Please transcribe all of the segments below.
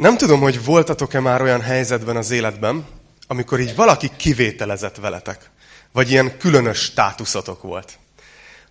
Nem tudom, hogy voltatok-e már olyan helyzetben az életben, amikor így valaki kivételezett veletek, vagy ilyen különös státuszotok volt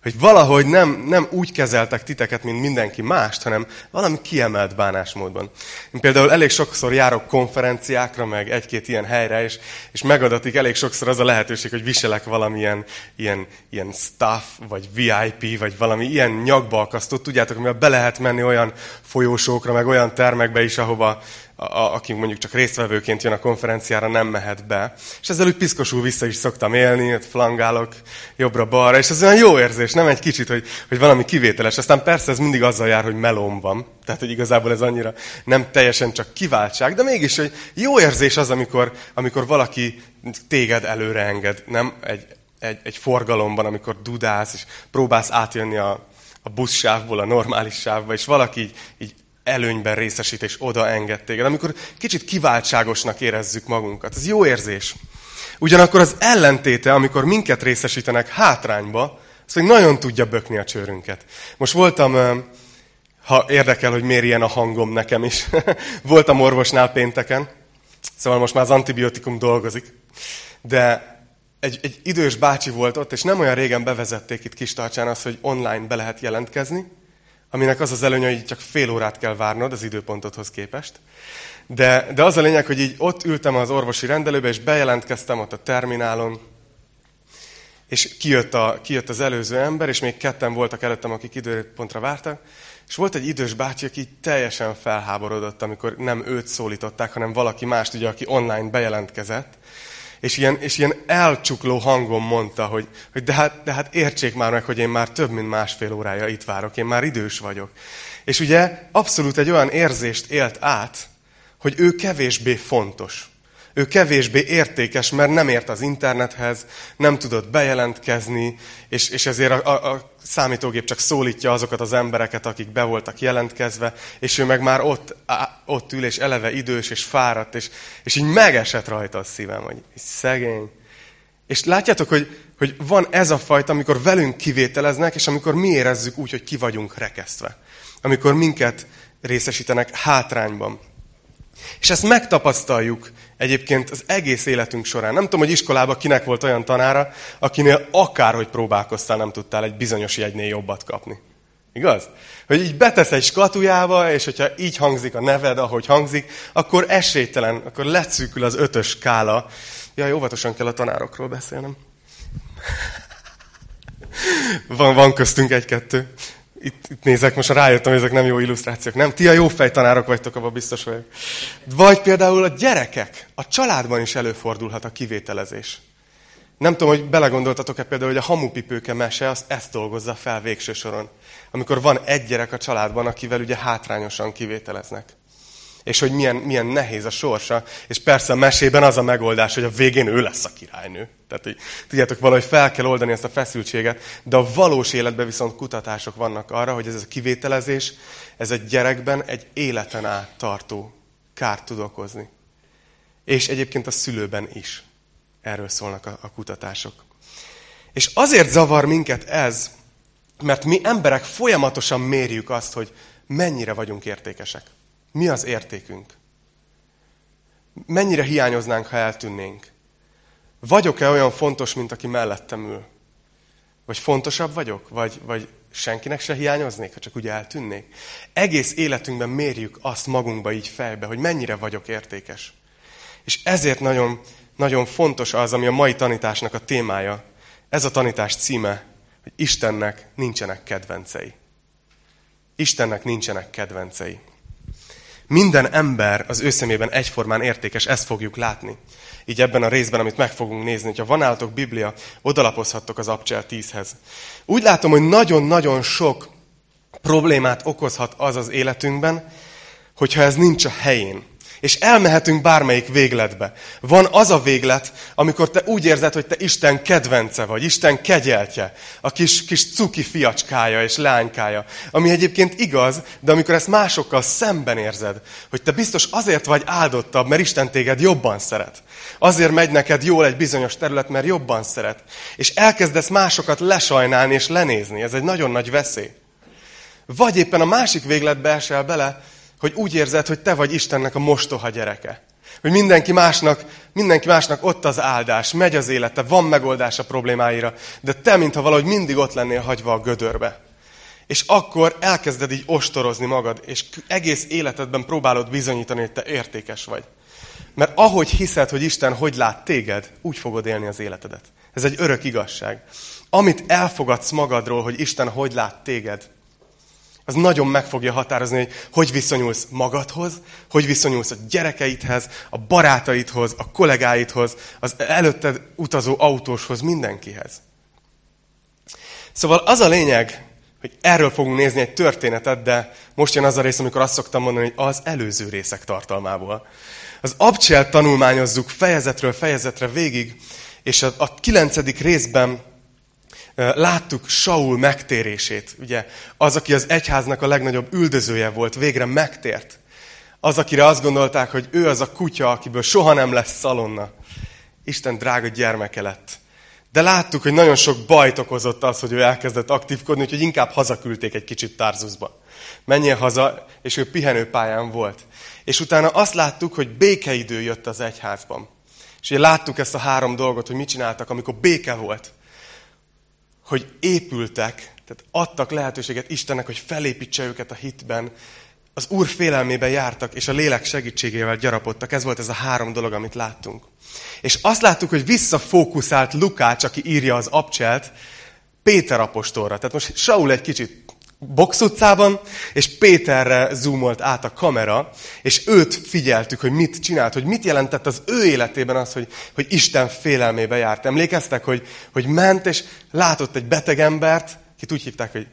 hogy valahogy nem, nem úgy kezeltek titeket, mint mindenki mást, hanem valami kiemelt bánásmódban. Én például elég sokszor járok konferenciákra, meg egy-két ilyen helyre, és, és megadatik elég sokszor az a lehetőség, hogy viselek valamilyen ilyen, ilyen staff, vagy VIP, vagy valami ilyen nyakbalkasztót. Tudjátok, amivel be lehet menni olyan folyósókra, meg olyan termekbe is, ahova, a, aki mondjuk csak résztvevőként jön a konferenciára, nem mehet be. És ezzel úgy piszkosul vissza is szoktam élni, ott flangálok jobbra-balra, és ez olyan jó érzés, nem egy kicsit, hogy, hogy valami kivételes. Aztán persze ez mindig azzal jár, hogy melóm van. Tehát, hogy igazából ez annyira nem teljesen csak kiváltság, de mégis, hogy jó érzés az, amikor, amikor valaki téged előre enged, nem egy, egy, egy forgalomban, amikor dudálsz, és próbálsz átjönni a, a buszsávból a normális sávba, és valaki így, így előnyben részesít, és oda enged téged. Amikor kicsit kiváltságosnak érezzük magunkat. Ez jó érzés. Ugyanakkor az ellentéte, amikor minket részesítenek hátrányba, az hogy nagyon tudja bökni a csőrünket. Most voltam, ha érdekel, hogy miért ilyen a hangom nekem is, voltam orvosnál pénteken, szóval most már az antibiotikum dolgozik, de egy, egy idős bácsi volt ott, és nem olyan régen bevezették itt Kistarcsán azt, hogy online be lehet jelentkezni, aminek az az előnye, hogy csak fél órát kell várnod az időpontodhoz képest. De, de az a lényeg, hogy így ott ültem az orvosi rendelőbe, és bejelentkeztem ott a terminálon, és kijött, a, kijött az előző ember, és még ketten voltak előttem, akik időpontra vártak, és volt egy idős bácsi, aki teljesen felháborodott, amikor nem őt szólították, hanem valaki mást, ugye, aki online bejelentkezett, és ilyen, és ilyen elcsukló hangon mondta, hogy, hogy de, hát, de hát értsék már meg, hogy én már több mint másfél órája itt várok, én már idős vagyok. És ugye abszolút egy olyan érzést élt át, hogy ő kevésbé fontos. Ő kevésbé értékes, mert nem ért az internethez, nem tudott bejelentkezni, és, és ezért a, a, a számítógép csak szólítja azokat az embereket, akik be voltak jelentkezve, és ő meg már ott, á, ott ül, és eleve idős, és fáradt, és, és így megesett rajta a szívem, hogy szegény. És látjátok, hogy, hogy van ez a fajta, amikor velünk kivételeznek, és amikor mi érezzük úgy, hogy ki vagyunk rekesztve. Amikor minket részesítenek hátrányban. És ezt megtapasztaljuk egyébként az egész életünk során. Nem tudom, hogy iskolában kinek volt olyan tanára, akinél akárhogy próbálkoztál, nem tudtál egy bizonyos jegynél jobbat kapni. Igaz? Hogy így betesz egy skatujába, és hogyha így hangzik a neved, ahogy hangzik, akkor esélytelen, akkor lecükül az ötös skála. Jaj, óvatosan kell a tanárokról beszélnem. van, van köztünk egy-kettő itt, itt nézek, most rájöttem, hogy ezek nem jó illusztrációk. Nem, ti a jó fejtanárok vagytok, abban biztos vagyok. Vagy például a gyerekek, a családban is előfordulhat a kivételezés. Nem tudom, hogy belegondoltatok-e például, hogy a hamupipőke mese azt ezt dolgozza fel végső soron. Amikor van egy gyerek a családban, akivel ugye hátrányosan kivételeznek és hogy milyen, milyen nehéz a sorsa. És persze a mesében az a megoldás, hogy a végén ő lesz a királynő. Tehát, hogy tudjátok, valahogy fel kell oldani ezt a feszültséget, de a valós életben viszont kutatások vannak arra, hogy ez a kivételezés, ez egy gyerekben egy életen át tartó kárt tud okozni. És egyébként a szülőben is. Erről szólnak a, a kutatások. És azért zavar minket ez, mert mi emberek folyamatosan mérjük azt, hogy mennyire vagyunk értékesek. Mi az értékünk? Mennyire hiányoznánk, ha eltűnnénk? Vagyok-e olyan fontos, mint aki mellettem ül? Vagy fontosabb vagyok? Vagy, vagy senkinek se hiányoznék, ha csak úgy eltűnnék? Egész életünkben mérjük azt magunkba így fejbe, hogy mennyire vagyok értékes. És ezért nagyon, nagyon fontos az, ami a mai tanításnak a témája. Ez a tanítás címe, hogy Istennek nincsenek kedvencei. Istennek nincsenek kedvencei. Minden ember az ő szemében egyformán értékes, ezt fogjuk látni. Így ebben a részben, amit meg fogunk nézni, hogyha van állatok Biblia, odalapozhattok az Abcsel 10-hez. Úgy látom, hogy nagyon-nagyon sok problémát okozhat az az életünkben, hogyha ez nincs a helyén. És elmehetünk bármelyik végletbe. Van az a véglet, amikor te úgy érzed, hogy te Isten kedvence vagy, Isten kegyeltje, a kis, kis cuki fiacskája és lánykája. Ami egyébként igaz, de amikor ezt másokkal szemben érzed, hogy te biztos azért vagy áldottabb, mert Isten téged jobban szeret. Azért megy neked jól egy bizonyos terület, mert jobban szeret. És elkezdesz másokat lesajnálni és lenézni. Ez egy nagyon nagy veszély. Vagy éppen a másik végletbe esel bele, hogy úgy érzed, hogy te vagy Istennek a mostoha gyereke. Hogy mindenki másnak, mindenki másnak ott az áldás, megy az élete, van megoldás a problémáira, de te, mintha valahogy mindig ott lennél hagyva a gödörbe. És akkor elkezded így ostorozni magad, és egész életedben próbálod bizonyítani, hogy te értékes vagy. Mert ahogy hiszed, hogy Isten hogy lát téged, úgy fogod élni az életedet. Ez egy örök igazság. Amit elfogadsz magadról, hogy Isten hogy lát téged, az nagyon meg fogja határozni, hogy hogy viszonyulsz magadhoz, hogy viszonyulsz a gyerekeidhez, a barátaidhoz, a kollégáidhoz, az előtted utazó autóshoz, mindenkihez. Szóval az a lényeg, hogy erről fogunk nézni egy történetet, de most jön az a rész, amikor azt szoktam mondani, hogy az előző részek tartalmából. Az abcselt tanulmányozzuk fejezetről fejezetre végig, és a, a kilencedik részben láttuk Saul megtérését. Ugye, az, aki az egyháznak a legnagyobb üldözője volt, végre megtért. Az, akire azt gondolták, hogy ő az a kutya, akiből soha nem lesz szalonna. Isten drága gyermeke lett. De láttuk, hogy nagyon sok bajt okozott az, hogy ő elkezdett aktívkodni, úgyhogy inkább hazaküldték egy kicsit Tarzusba. Menjél haza, és ő pihenőpályán volt. És utána azt láttuk, hogy békeidő jött az egyházban. És ugye láttuk ezt a három dolgot, hogy mit csináltak, amikor béke volt hogy épültek, tehát adtak lehetőséget Istennek, hogy felépítse őket a hitben, az Úr félelmében jártak, és a lélek segítségével gyarapodtak. Ez volt ez a három dolog, amit láttunk. És azt láttuk, hogy visszafókuszált Lukács, aki írja az abcselt, Péter apostolra. Tehát most Saul egy kicsit box utcában, és Péterre zoomolt át a kamera, és őt figyeltük, hogy mit csinált, hogy mit jelentett az ő életében az, hogy, hogy Isten félelmébe járt. Emlékeztek, hogy, hogy ment, és látott egy beteg embert, akit úgy hívták, hogy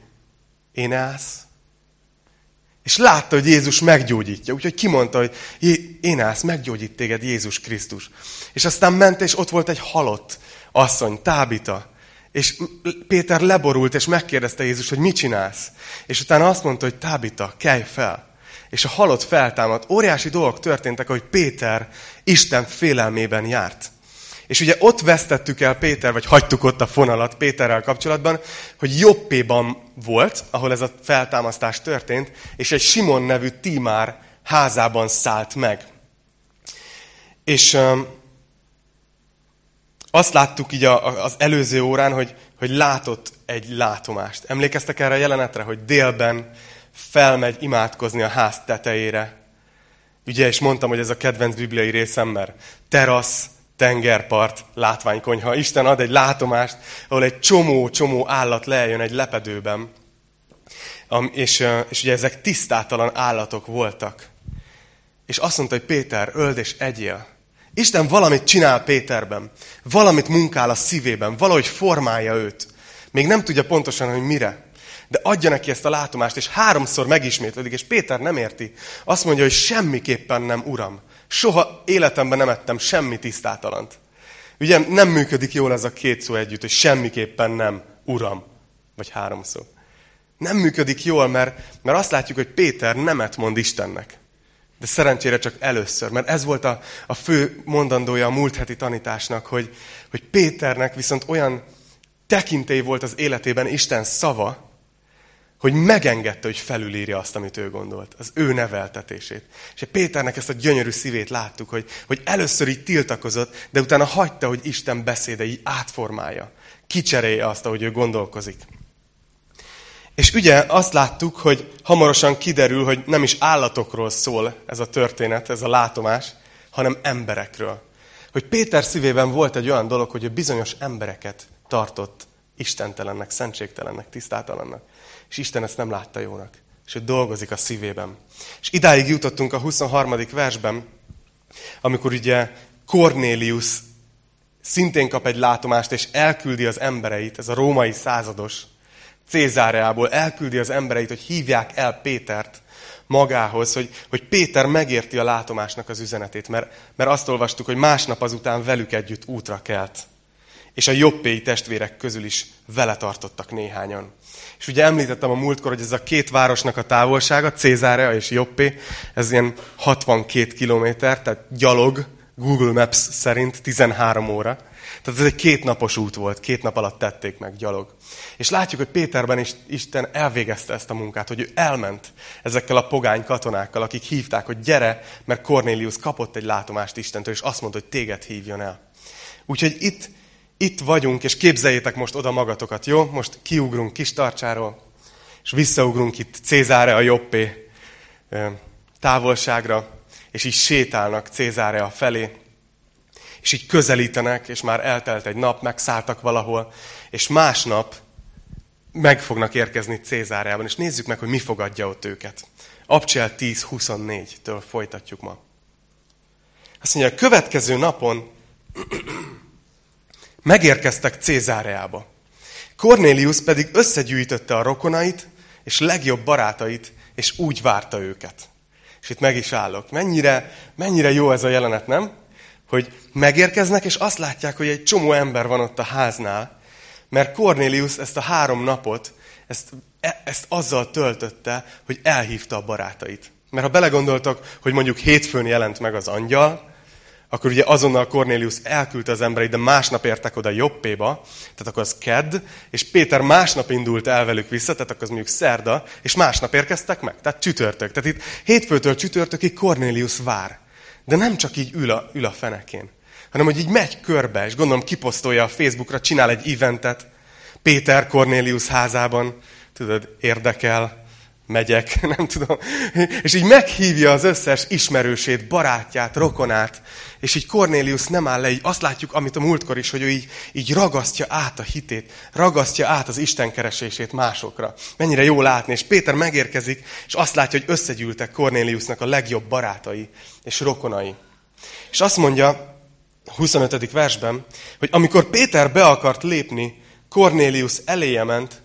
Énász, és látta, hogy Jézus meggyógyítja. Úgyhogy kimondta, hogy Énász, meggyógyít téged Jézus Krisztus. És aztán ment, és ott volt egy halott asszony, Tábita, és Péter leborult, és megkérdezte Jézus, hogy mit csinálsz. És utána azt mondta, hogy Tábita, kelj fel. És a halott feltámadt. Óriási dolgok történtek, hogy Péter Isten félelmében járt. És ugye ott vesztettük el Péter, vagy hagytuk ott a fonalat Péterrel kapcsolatban, hogy Jobbéban volt, ahol ez a feltámasztás történt, és egy Simon nevű Tímár házában szállt meg. És azt láttuk így az előző órán, hogy, hogy látott egy látomást. Emlékeztek erre a jelenetre, hogy délben felmegy imádkozni a ház tetejére. Ugye, és mondtam, hogy ez a kedvenc bibliai részem, mert terasz, tengerpart, látványkonyha. Isten ad egy látomást, ahol egy csomó-csomó állat lejön egy lepedőben. És, és ugye ezek tisztátalan állatok voltak. És azt mondta, hogy Péter, öld és egyél. Isten valamit csinál Péterben, valamit munkál a szívében, valahogy formálja őt. Még nem tudja pontosan, hogy mire. De adja neki ezt a látomást, és háromszor megismétlődik, és Péter nem érti. Azt mondja, hogy semmiképpen nem, uram. Soha életemben nem ettem semmi tisztátalant. Ugye nem működik jól ez a két szó együtt, hogy semmiképpen nem, uram. Vagy háromszor. Nem működik jól, mert, mert azt látjuk, hogy Péter nemet mond Istennek. De szerencsére csak először, mert ez volt a, a fő mondandója a múlt heti tanításnak, hogy, hogy Péternek viszont olyan tekintély volt az életében Isten szava, hogy megengedte, hogy felülírja azt, amit ő gondolt, az ő neveltetését. És Péternek ezt a gyönyörű szívét láttuk, hogy, hogy először így tiltakozott, de utána hagyta, hogy Isten beszéde így átformálja, kicserélje azt, ahogy ő gondolkozik. És ugye azt láttuk, hogy hamarosan kiderül, hogy nem is állatokról szól ez a történet, ez a látomás, hanem emberekről. Hogy Péter szívében volt egy olyan dolog, hogy ő bizonyos embereket tartott istentelennek, szentségtelennek, tisztátalannak. És Isten ezt nem látta jónak. És ő dolgozik a szívében. És idáig jutottunk a 23. versben, amikor ugye Cornélius szintén kap egy látomást, és elküldi az embereit, ez a római százados, Cézáreából elküldi az embereit, hogy hívják el Pétert magához, hogy, hogy Péter megérti a látomásnak az üzenetét, mert, mert azt olvastuk, hogy másnap azután velük együtt útra kelt. És a jobbéi testvérek közül is vele tartottak néhányan. És ugye említettem a múltkor, hogy ez a két városnak a távolsága, Cézárea és Jobbé, ez ilyen 62 kilométer, tehát gyalog, Google Maps szerint 13 óra. Tehát ez egy kétnapos út volt, két nap alatt tették meg gyalog. És látjuk, hogy Péterben is Isten elvégezte ezt a munkát, hogy ő elment ezekkel a pogány katonákkal, akik hívták, hogy gyere, mert Cornélius kapott egy látomást Istentől, és azt mondta, hogy téged hívjon el. Úgyhogy itt, itt vagyunk, és képzeljétek most oda magatokat, jó? Most kiugrunk kis tartsáról, és visszaugrunk itt Cézáre a jobbé távolságra, és így sétálnak Cézáre a felé, és így közelítenek, és már eltelt egy nap, megszálltak valahol, és másnap meg fognak érkezni Cézárjában, és nézzük meg, hogy mi fogadja ott őket. Abcsel 10.24-től folytatjuk ma. Azt mondja, a következő napon megérkeztek Cézáreába. Cornélius pedig összegyűjtötte a rokonait és legjobb barátait, és úgy várta őket. És itt meg is állok. Mennyire, mennyire jó ez a jelenet, nem? Hogy megérkeznek, és azt látják, hogy egy csomó ember van ott a háznál, mert Cornélius ezt a három napot, ezt, e, ezt azzal töltötte, hogy elhívta a barátait. Mert ha belegondoltok, hogy mondjuk hétfőn jelent meg az angyal, akkor ugye azonnal Cornélius elküldte az embereit, de másnap értek oda Jobbéba, tehát akkor az kedd, és Péter másnap indult el velük vissza, tehát akkor az mondjuk szerda, és másnap érkeztek meg, tehát csütörtök. Tehát itt hétfőtől csütörtökig Cornélius vár. De nem csak így ül a, ül a fenekén, hanem hogy így megy körbe, és gondolom kiposztolja a Facebookra, csinál egy eventet, Péter Cornélius házában, tudod, érdekel, megyek, nem tudom. És így meghívja az összes ismerősét, barátját, rokonát, és így Cornélius nem áll le, így azt látjuk, amit a múltkor is, hogy ő így, így ragasztja át a hitét, ragasztja át az Isten keresését másokra. Mennyire jó látni, és Péter megérkezik, és azt látja, hogy összegyűltek Cornéliusnak a legjobb barátai és rokonai. És azt mondja a 25. versben, hogy amikor Péter be akart lépni, Cornélius eléje ment,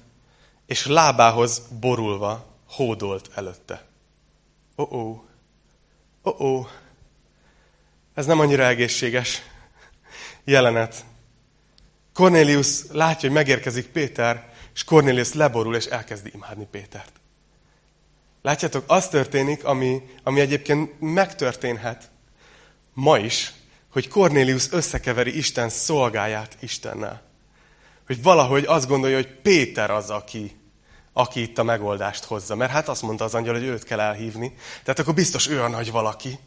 és lábához borulva hódolt előtte. Oh-oh, oh-oh, ez nem annyira egészséges jelenet. Cornélius látja, hogy megérkezik Péter, és Cornélius leborul, és elkezdi imádni Pétert. Látjátok, az történik, ami, ami egyébként megtörténhet ma is, hogy Cornélius összekeveri Isten szolgáját Istennel. Hogy valahogy azt gondolja, hogy Péter az, aki, aki itt a megoldást hozza. Mert hát azt mondta az angyal, hogy őt kell elhívni. Tehát akkor biztos ő a nagy valaki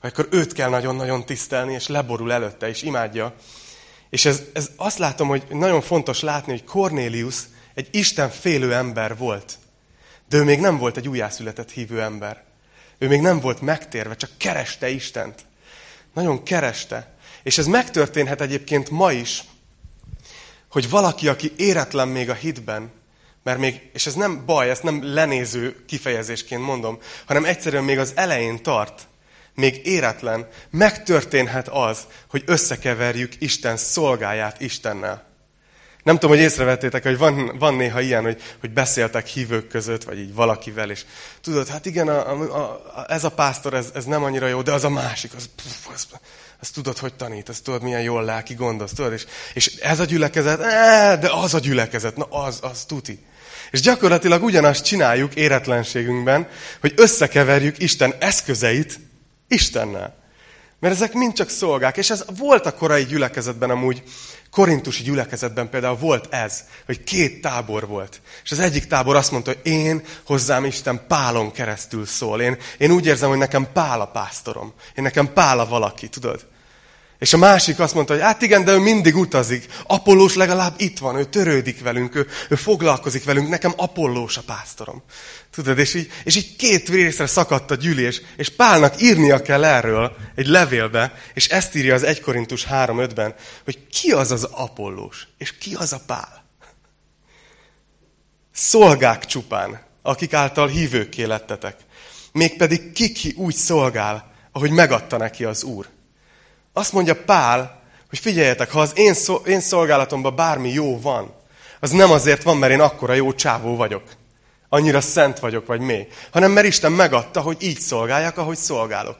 akkor őt kell nagyon-nagyon tisztelni, és leborul előtte, és imádja. És ez, ez azt látom, hogy nagyon fontos látni, hogy Cornélius egy Isten félő ember volt. De ő még nem volt egy újjászületett hívő ember. Ő még nem volt megtérve, csak kereste Istent. Nagyon kereste. És ez megtörténhet egyébként ma is, hogy valaki, aki éretlen még a hitben, mert még, és ez nem baj, ezt nem lenéző kifejezésként mondom, hanem egyszerűen még az elején tart, még éretlen, megtörténhet az, hogy összekeverjük Isten szolgáját Istennel. Nem tudom, hogy észrevettétek, hogy van, van néha ilyen, hogy, hogy beszéltek hívők között, vagy így valakivel, és tudod, hát igen, a, a, a, ez a pásztor, ez, ez nem annyira jó, de az a másik, az, puf, az, az tudod, hogy tanít, az tudod, milyen jól lelki gondoz, tudod, és, és ez a gyülekezet, de az a gyülekezet, na az, az tuti. És gyakorlatilag ugyanazt csináljuk éretlenségünkben, hogy összekeverjük Isten eszközeit Istennel. Mert ezek mind csak szolgák. És ez volt a korai gyülekezetben amúgy, korintusi gyülekezetben például volt ez, hogy két tábor volt. És az egyik tábor azt mondta, hogy én hozzám Isten Pálon keresztül szól. Én, én úgy érzem, hogy nekem Pál a pásztorom. Én nekem Pál a valaki, tudod? És a másik azt mondta, hogy hát igen, de ő mindig utazik. Apollós legalább itt van, ő törődik velünk, ő, ő foglalkozik velünk, nekem Apollós a pásztorom. Tudod, és így, és így két részre szakadt a gyűlés, és Pálnak írnia kell erről egy levélbe, és ezt írja az 1 Korintus 3.5-ben, hogy ki az az Apollós, és ki az a Pál. Szolgák csupán, akik által hívőkké lettetek. Mégpedig kiki úgy szolgál, ahogy megadta neki az Úr. Azt mondja Pál, hogy figyeljetek, ha az én, szol, én szolgálatomban bármi jó van, az nem azért van, mert én akkora jó csávó vagyok. Annyira szent vagyok, vagy mély. Hanem mert Isten megadta, hogy így szolgáljak, ahogy szolgálok.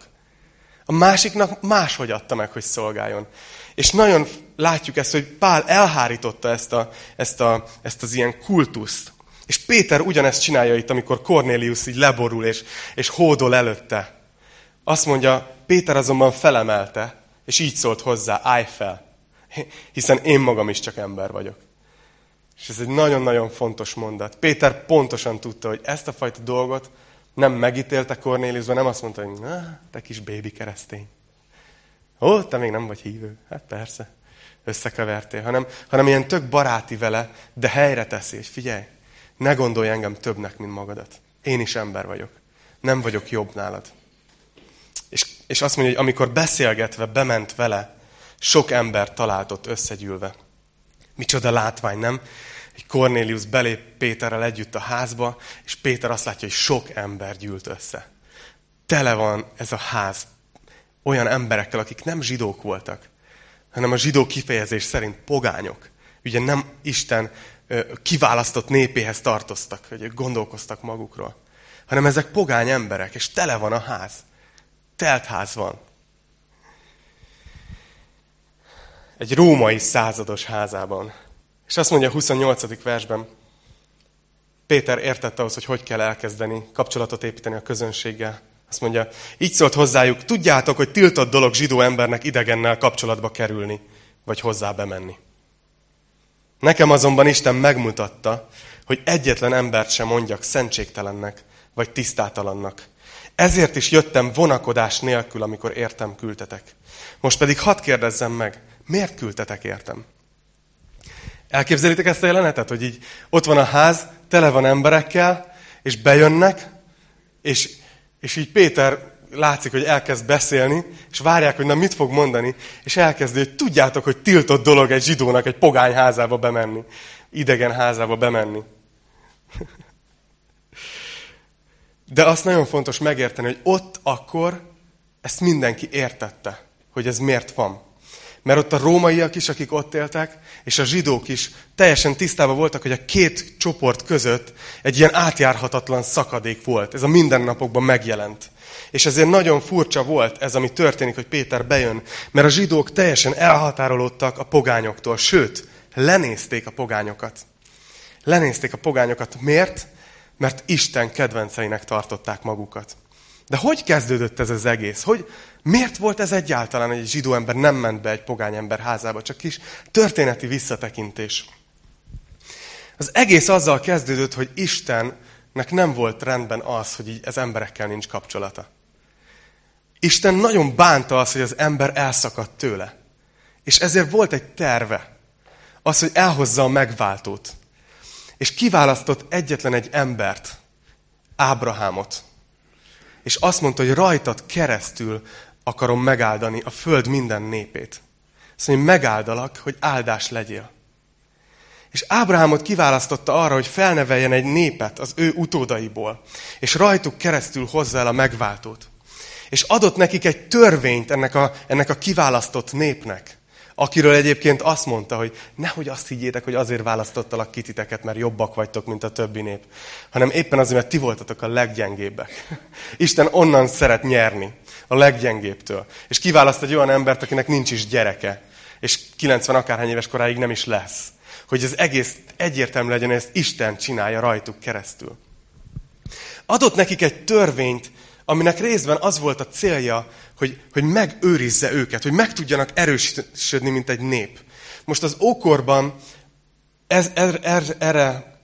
A másiknak máshogy adta meg, hogy szolgáljon. És nagyon látjuk ezt, hogy Pál elhárította ezt, a, ezt, a, ezt az ilyen kultuszt. És Péter ugyanezt csinálja itt, amikor Cornélius így leborul és, és hódol előtte. Azt mondja, Péter azonban felemelte, és így szólt hozzá, állj fel, hiszen én magam is csak ember vagyok. És ez egy nagyon-nagyon fontos mondat. Péter pontosan tudta, hogy ezt a fajta dolgot nem megítélte Cornéliusban, nem azt mondta, hogy na, te kis bébi keresztény. Ó, te még nem vagy hívő. Hát persze, összekevertél. Hanem, hanem ilyen tök baráti vele, de helyre teszi, és figyelj, ne gondolj engem többnek, mint magadat. Én is ember vagyok. Nem vagyok jobb nálad. És, azt mondja, hogy amikor beszélgetve bement vele, sok ember talált ott összegyűlve. Micsoda látvány, nem? Egy Cornélius belép Péterrel együtt a házba, és Péter azt látja, hogy sok ember gyűlt össze. Tele van ez a ház olyan emberekkel, akik nem zsidók voltak, hanem a zsidó kifejezés szerint pogányok. Ugye nem Isten kiválasztott népéhez tartoztak, hogy gondolkoztak magukról, hanem ezek pogány emberek, és tele van a ház. Telt ház van. Egy római százados házában. És azt mondja a 28. versben, Péter értette ahhoz, hogy hogy kell elkezdeni kapcsolatot építeni a közönséggel. Azt mondja, így szólt hozzájuk, tudjátok, hogy tiltott dolog zsidó embernek idegennel kapcsolatba kerülni, vagy hozzá bemenni. Nekem azonban Isten megmutatta, hogy egyetlen embert sem mondjak szentségtelennek, vagy tisztátalannak. Ezért is jöttem vonakodás nélkül, amikor értem küldtetek. Most pedig hadd kérdezzem meg, miért küldtetek értem? Elképzelitek ezt a jelenetet, hogy így ott van a ház, tele van emberekkel, és bejönnek, és, és így Péter látszik, hogy elkezd beszélni, és várják, hogy na mit fog mondani, és elkezdi, hogy tudjátok, hogy tiltott dolog egy zsidónak egy pogány házába bemenni, idegen házába bemenni. De azt nagyon fontos megérteni, hogy ott akkor ezt mindenki értette, hogy ez miért van. Mert ott a rómaiak is, akik ott éltek, és a zsidók is teljesen tisztában voltak, hogy a két csoport között egy ilyen átjárhatatlan szakadék volt. Ez a mindennapokban megjelent. És ezért nagyon furcsa volt ez, ami történik, hogy Péter bejön, mert a zsidók teljesen elhatárolódtak a pogányoktól, sőt, lenézték a pogányokat. Lenézték a pogányokat. Miért? Mert Isten kedvenceinek tartották magukat. De hogy kezdődött ez az egész? Hogy, miért volt ez egyáltalán, hogy egy zsidó ember nem ment be egy pogány ember házába? Csak kis történeti visszatekintés. Az egész azzal kezdődött, hogy Istennek nem volt rendben az, hogy így ez emberekkel nincs kapcsolata. Isten nagyon bánta az, hogy az ember elszakadt tőle. És ezért volt egy terve. Az, hogy elhozza a megváltót. És kiválasztott egyetlen egy embert, Ábrahámot. És azt mondta, hogy rajtad keresztül akarom megáldani a föld minden népét. Azt mondja, megáldalak, hogy áldás legyél. És Ábrahámot kiválasztotta arra, hogy felneveljen egy népet az ő utódaiból, és rajtuk keresztül hozza el a megváltót. És adott nekik egy törvényt ennek a, ennek a kiválasztott népnek, akiről egyébként azt mondta, hogy nehogy azt higgyétek, hogy azért választottalak ki titeket, mert jobbak vagytok, mint a többi nép, hanem éppen azért, mert ti voltatok a leggyengébbek. Isten onnan szeret nyerni, a leggyengébbtől. És kiválaszt egy olyan embert, akinek nincs is gyereke, és 90 akárhány éves koráig nem is lesz. Hogy ez egész egyértelmű legyen, ezt Isten csinálja rajtuk keresztül. Adott nekik egy törvényt, aminek részben az volt a célja, hogy, hogy megőrizze őket, hogy meg tudjanak erősödni, mint egy nép. Most az ókorban ez, er, er, erre,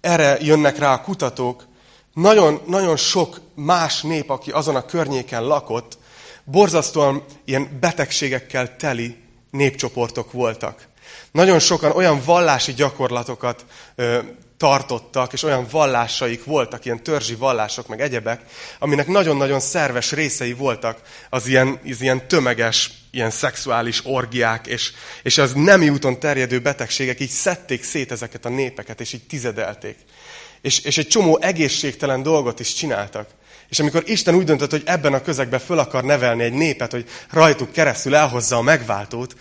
erre jönnek rá a kutatók, nagyon, nagyon sok más nép, aki azon a környéken lakott, borzasztóan ilyen betegségekkel teli népcsoportok voltak. Nagyon sokan olyan vallási gyakorlatokat ö, tartottak, és olyan vallásaik voltak, ilyen törzsi vallások, meg egyebek, aminek nagyon-nagyon szerves részei voltak az ilyen, az ilyen tömeges, ilyen szexuális orgiák, és, és az nemi úton terjedő betegségek így szedték szét ezeket a népeket, és így tizedelték. És, és egy csomó egészségtelen dolgot is csináltak. És amikor Isten úgy döntött, hogy ebben a közegben föl akar nevelni egy népet, hogy rajtuk keresztül elhozza a megváltót,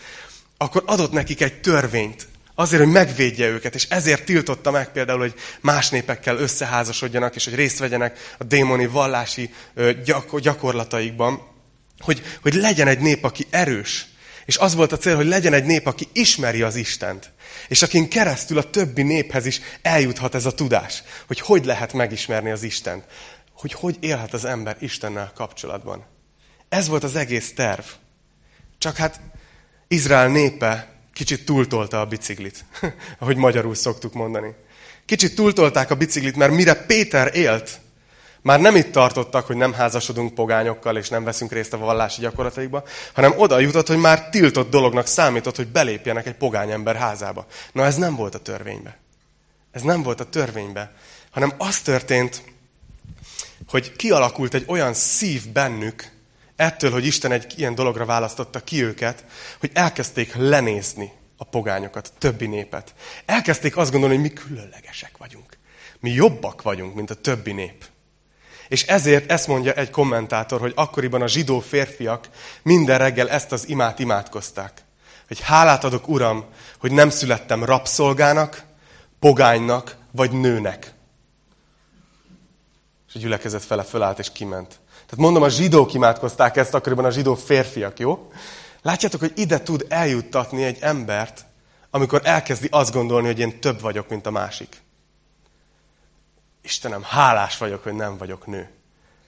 akkor adott nekik egy törvényt, Azért, hogy megvédje őket, és ezért tiltotta meg például, hogy más népekkel összeházasodjanak, és hogy részt vegyenek a démoni vallási gyakorlataikban, hogy, hogy legyen egy nép, aki erős. És az volt a cél, hogy legyen egy nép, aki ismeri az Istent. És akin keresztül a többi néphez is eljuthat ez a tudás, hogy hogy lehet megismerni az Istent. Hogy hogy élhet az ember Istennel kapcsolatban. Ez volt az egész terv. Csak hát Izrael népe kicsit túltolta a biciklit, ahogy magyarul szoktuk mondani. Kicsit túltolták a biciklit, mert mire Péter élt, már nem itt tartottak, hogy nem házasodunk pogányokkal, és nem veszünk részt a vallási gyakorlataikba, hanem oda jutott, hogy már tiltott dolognak számított, hogy belépjenek egy pogány ember házába. Na ez nem volt a törvénybe. Ez nem volt a törvénybe, hanem az történt, hogy kialakult egy olyan szív bennük, ettől, hogy Isten egy ilyen dologra választotta ki őket, hogy elkezdték lenézni a pogányokat, többi népet. Elkezdték azt gondolni, hogy mi különlegesek vagyunk. Mi jobbak vagyunk, mint a többi nép. És ezért ezt mondja egy kommentátor, hogy akkoriban a zsidó férfiak minden reggel ezt az imát imádkozták. Hogy hálát adok, Uram, hogy nem születtem rabszolgának, pogánynak vagy nőnek. És a gyülekezet fele fölállt és kiment. Tehát mondom, a zsidók imádkozták ezt, akkoriban a zsidó férfiak, jó? Látjátok, hogy ide tud eljuttatni egy embert, amikor elkezdi azt gondolni, hogy én több vagyok, mint a másik. Istenem, hálás vagyok, hogy nem vagyok nő.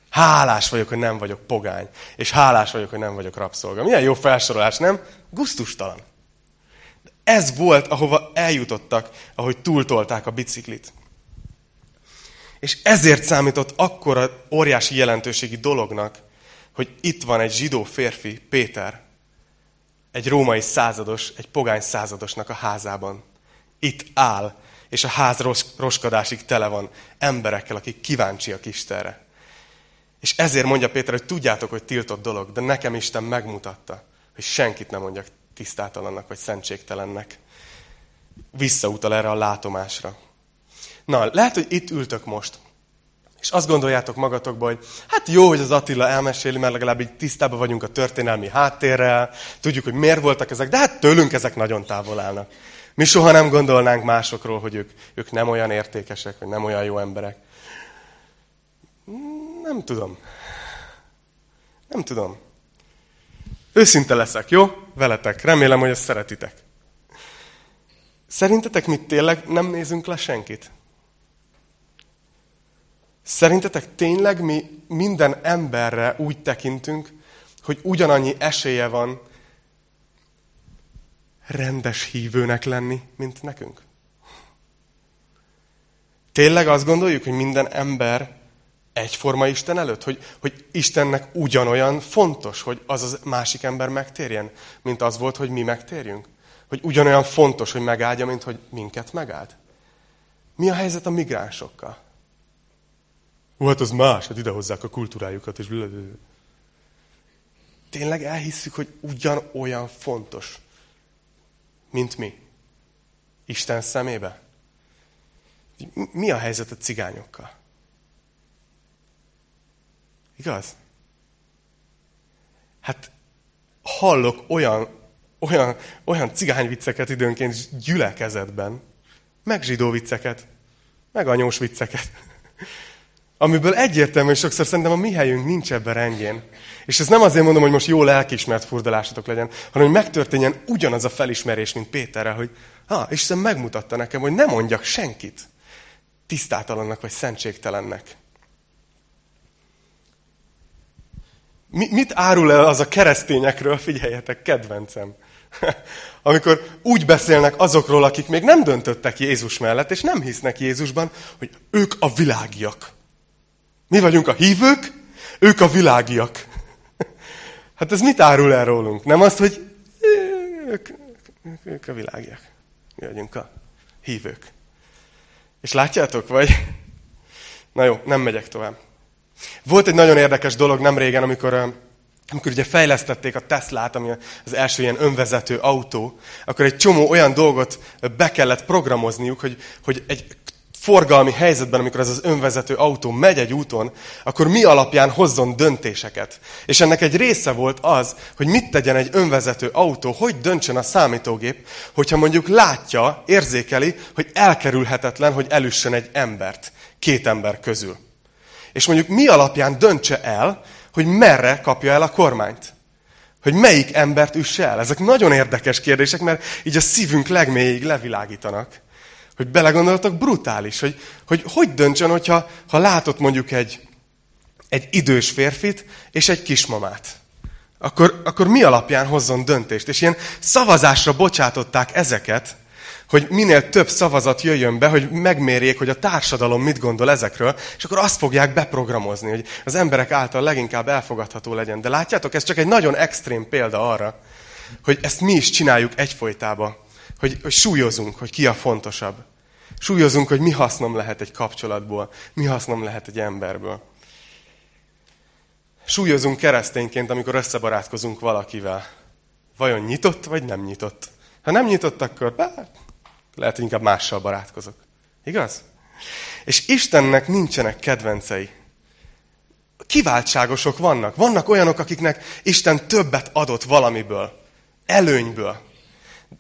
Hálás vagyok, hogy nem vagyok pogány. És hálás vagyok, hogy nem vagyok rabszolga. Milyen jó felsorolás, nem? Gusztustalan. Ez volt, ahova eljutottak, ahogy túltolták a biciklit. És ezért számított akkora óriási jelentőségi dolognak, hogy itt van egy zsidó férfi, Péter, egy római százados, egy pogány századosnak a házában. Itt áll, és a ház roskadásig tele van emberekkel, akik kíváncsiak Istenre. És ezért mondja Péter, hogy tudjátok, hogy tiltott dolog, de nekem Isten megmutatta, hogy senkit nem mondjak tisztátalannak vagy szentségtelennek. Visszautal erre a látomásra. Na, lehet, hogy itt ültök most, és azt gondoljátok magatokba, hogy hát jó, hogy az Attila elmeséli, mert legalább így tisztában vagyunk a történelmi háttérrel, tudjuk, hogy miért voltak ezek, de hát tőlünk ezek nagyon távol állnak. Mi soha nem gondolnánk másokról, hogy ők, ők nem olyan értékesek, vagy nem olyan jó emberek. Nem tudom. Nem tudom. Őszinte leszek, jó? Veletek. Remélem, hogy ezt szeretitek. Szerintetek mit tényleg nem nézünk le senkit? Szerintetek tényleg mi minden emberre úgy tekintünk, hogy ugyanannyi esélye van rendes hívőnek lenni, mint nekünk? Tényleg azt gondoljuk, hogy minden ember egyforma Isten előtt? Hogy, hogy Istennek ugyanolyan fontos, hogy az az másik ember megtérjen, mint az volt, hogy mi megtérjünk? Hogy ugyanolyan fontos, hogy megáldja, mint hogy minket megáld? Mi a helyzet a migránsokkal? Ó, hát az más, hát idehozzák a kultúrájukat, és Tényleg elhisszük, hogy ugyanolyan fontos, mint mi. Isten szemébe? Mi a helyzet a cigányokkal? Igaz? Hát hallok olyan, olyan, olyan cigányvicceket időnként gyülekezetben, meg zsidó vicceket, meg anyós vicceket, amiből egyértelmű, és sokszor szerintem a mi helyünk nincs ebben rendjén. És ezt nem azért mondom, hogy most jó lelkismert furdalásatok legyen, hanem hogy megtörténjen ugyanaz a felismerés, mint Péterre, hogy ha, Isten megmutatta nekem, hogy ne mondjak senkit tisztátalannak vagy szentségtelennek. Mi, mit árul el az a keresztényekről, figyeljetek, kedvencem. Amikor úgy beszélnek azokról, akik még nem döntöttek Jézus mellett, és nem hisznek Jézusban, hogy ők a világiak. Mi vagyunk a hívők, ők a világiak. Hát ez mit árul el rólunk? Nem azt, hogy ők, ők a világiak. Mi vagyunk a hívők. És látjátok, vagy? Na jó, nem megyek tovább. Volt egy nagyon érdekes dolog nem régen, amikor, amikor ugye fejlesztették a Teslát, ami az első ilyen önvezető autó, akkor egy csomó olyan dolgot be kellett programozniuk, hogy, hogy egy forgalmi helyzetben, amikor ez az önvezető autó megy egy úton, akkor mi alapján hozzon döntéseket. És ennek egy része volt az, hogy mit tegyen egy önvezető autó, hogy döntsön a számítógép, hogyha mondjuk látja, érzékeli, hogy elkerülhetetlen, hogy elüssen egy embert, két ember közül. És mondjuk mi alapján döntse el, hogy merre kapja el a kormányt. Hogy melyik embert üsse el. Ezek nagyon érdekes kérdések, mert így a szívünk legmélyig levilágítanak. Hogy belegondoltak, brutális, hogy hogy, hogy döntsön, hogyha ha látott mondjuk egy, egy idős férfit és egy kismamát. akkor, akkor mi alapján hozzon döntést? És ilyen szavazásra bocsátották ezeket, hogy minél több szavazat jöjjön be, hogy megmérjék, hogy a társadalom mit gondol ezekről, és akkor azt fogják beprogramozni, hogy az emberek által leginkább elfogadható legyen. De látjátok, ez csak egy nagyon extrém példa arra, hogy ezt mi is csináljuk egyfolytában, hogy, hogy súlyozunk, hogy ki a fontosabb. Súlyozunk, hogy mi hasznom lehet egy kapcsolatból, mi hasznom lehet egy emberből. Súlyozunk keresztényként, amikor összebarátkozunk valakivel. Vajon nyitott, vagy nem nyitott? Ha nem nyitott, akkor bár, lehet, hogy inkább mással barátkozok. Igaz? És Istennek nincsenek kedvencei. Kiváltságosok vannak. Vannak olyanok, akiknek Isten többet adott valamiből. Előnyből.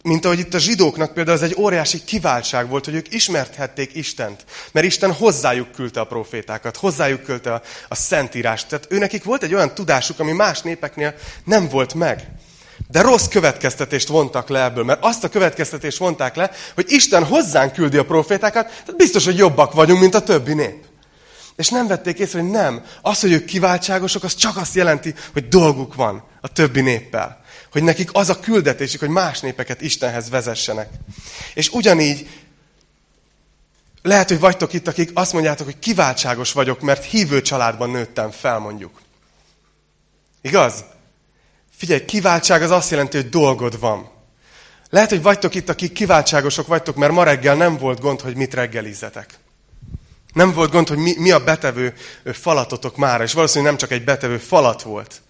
Mint ahogy itt a zsidóknak például ez egy óriási kiváltság volt, hogy ők ismerthették Istent. Mert Isten hozzájuk küldte a profétákat, hozzájuk küldte a, a szentírást. Tehát őnekik volt egy olyan tudásuk, ami más népeknél nem volt meg. De rossz következtetést vontak le ebből, mert azt a következtetést vonták le, hogy Isten hozzánk küldi a profétákat, tehát biztos, hogy jobbak vagyunk, mint a többi nép. És nem vették észre, hogy nem. Az, hogy ők kiváltságosok, az csak azt jelenti, hogy dolguk van a többi néppel. Hogy nekik az a küldetésük, hogy más népeket Istenhez vezessenek. És ugyanígy lehet, hogy vagytok itt, akik azt mondjátok, hogy kiváltságos vagyok, mert hívő családban nőttem fel, mondjuk. Igaz? Figyelj, kiváltság az azt jelenti, hogy dolgod van. Lehet, hogy vagytok itt, akik kiváltságosok vagytok, mert ma reggel nem volt gond, hogy mit reggelizzetek. Nem volt gond, hogy mi, mi a betevő falatotok már, és valószínűleg nem csak egy betevő falat volt,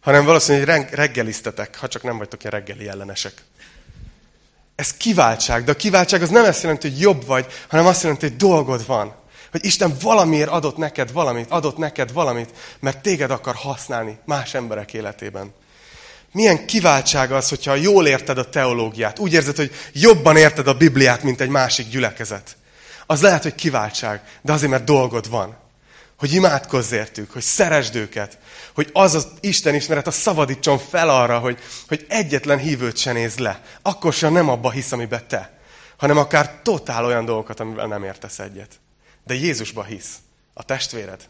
hanem valószínűleg, hogy reggeliztetek, ha csak nem vagytok ilyen reggeli ellenesek. Ez kiváltság, de a kiváltság az nem azt jelenti, hogy jobb vagy, hanem azt jelenti, hogy dolgod van. Hogy Isten valamiért adott neked valamit, adott neked valamit, mert téged akar használni más emberek életében. Milyen kiváltság az, hogyha jól érted a teológiát, úgy érzed, hogy jobban érted a Bibliát, mint egy másik gyülekezet. Az lehet, hogy kiváltság, de azért, mert dolgod van. Hogy imádkozz értük, hogy szeresd őket, hogy az az Isten ismeret a szabadítson fel arra, hogy, hogy egyetlen hívőt se néz le. Akkor sem nem abba hisz, amiben te, hanem akár totál olyan dolgokat, amivel nem értesz egyet. De Jézusba hisz. A testvéred.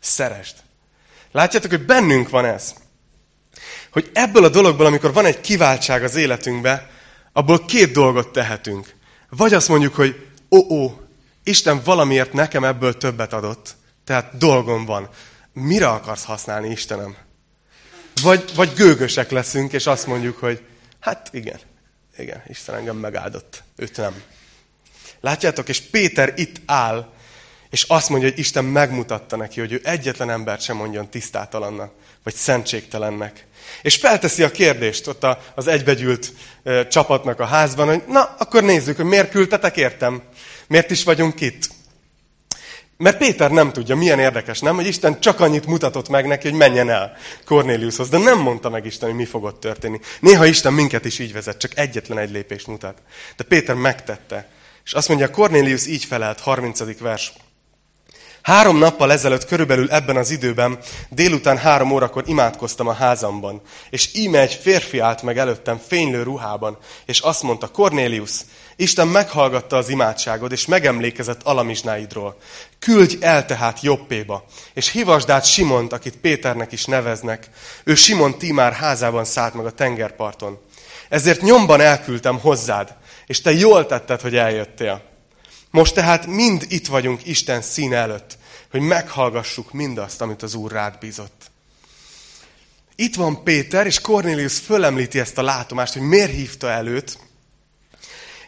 Szeresd. Látjátok, hogy bennünk van ez. Hogy ebből a dologból, amikor van egy kiváltság az életünkbe, abból két dolgot tehetünk. Vagy azt mondjuk, hogy ó, ó, Isten valamiért nekem ebből többet adott, tehát dolgom van. Mire akarsz használni, Istenem? Vagy, vagy gőgösek leszünk, és azt mondjuk, hogy hát igen, igen, Isten engem megáldott, őt nem. Látjátok, és Péter itt áll, és azt mondja, hogy Isten megmutatta neki, hogy ő egyetlen embert sem mondjon tisztátalannak, vagy szentségtelennek. És felteszi a kérdést ott az egybegyűlt csapatnak a házban, hogy na, akkor nézzük, hogy miért küldtetek értem? Miért is vagyunk itt? Mert Péter nem tudja, milyen érdekes, nem? Hogy Isten csak annyit mutatott meg neki, hogy menjen el Kornéliushoz. De nem mondta meg Isten, hogy mi fog ott történni. Néha Isten minket is így vezet, csak egyetlen egy lépést mutat. De Péter megtette. És azt mondja, Kornélius így felelt, 30. vers. Három nappal ezelőtt, körülbelül ebben az időben, délután három órakor imádkoztam a házamban, és íme egy férfi állt meg előttem fénylő ruhában, és azt mondta, Cornélius, Isten meghallgatta az imádságod, és megemlékezett alamizsnáidról. Küldj el tehát Jobbéba, és hivasd át Simont, akit Péternek is neveznek. Ő Simon Timár házában szállt meg a tengerparton. Ezért nyomban elküldtem hozzád, és te jól tetted, hogy eljöttél. Most tehát mind itt vagyunk Isten színe előtt, hogy meghallgassuk mindazt, amit az Úr rád bízott. Itt van Péter, és Cornélius fölemlíti ezt a látomást, hogy miért hívta előtt,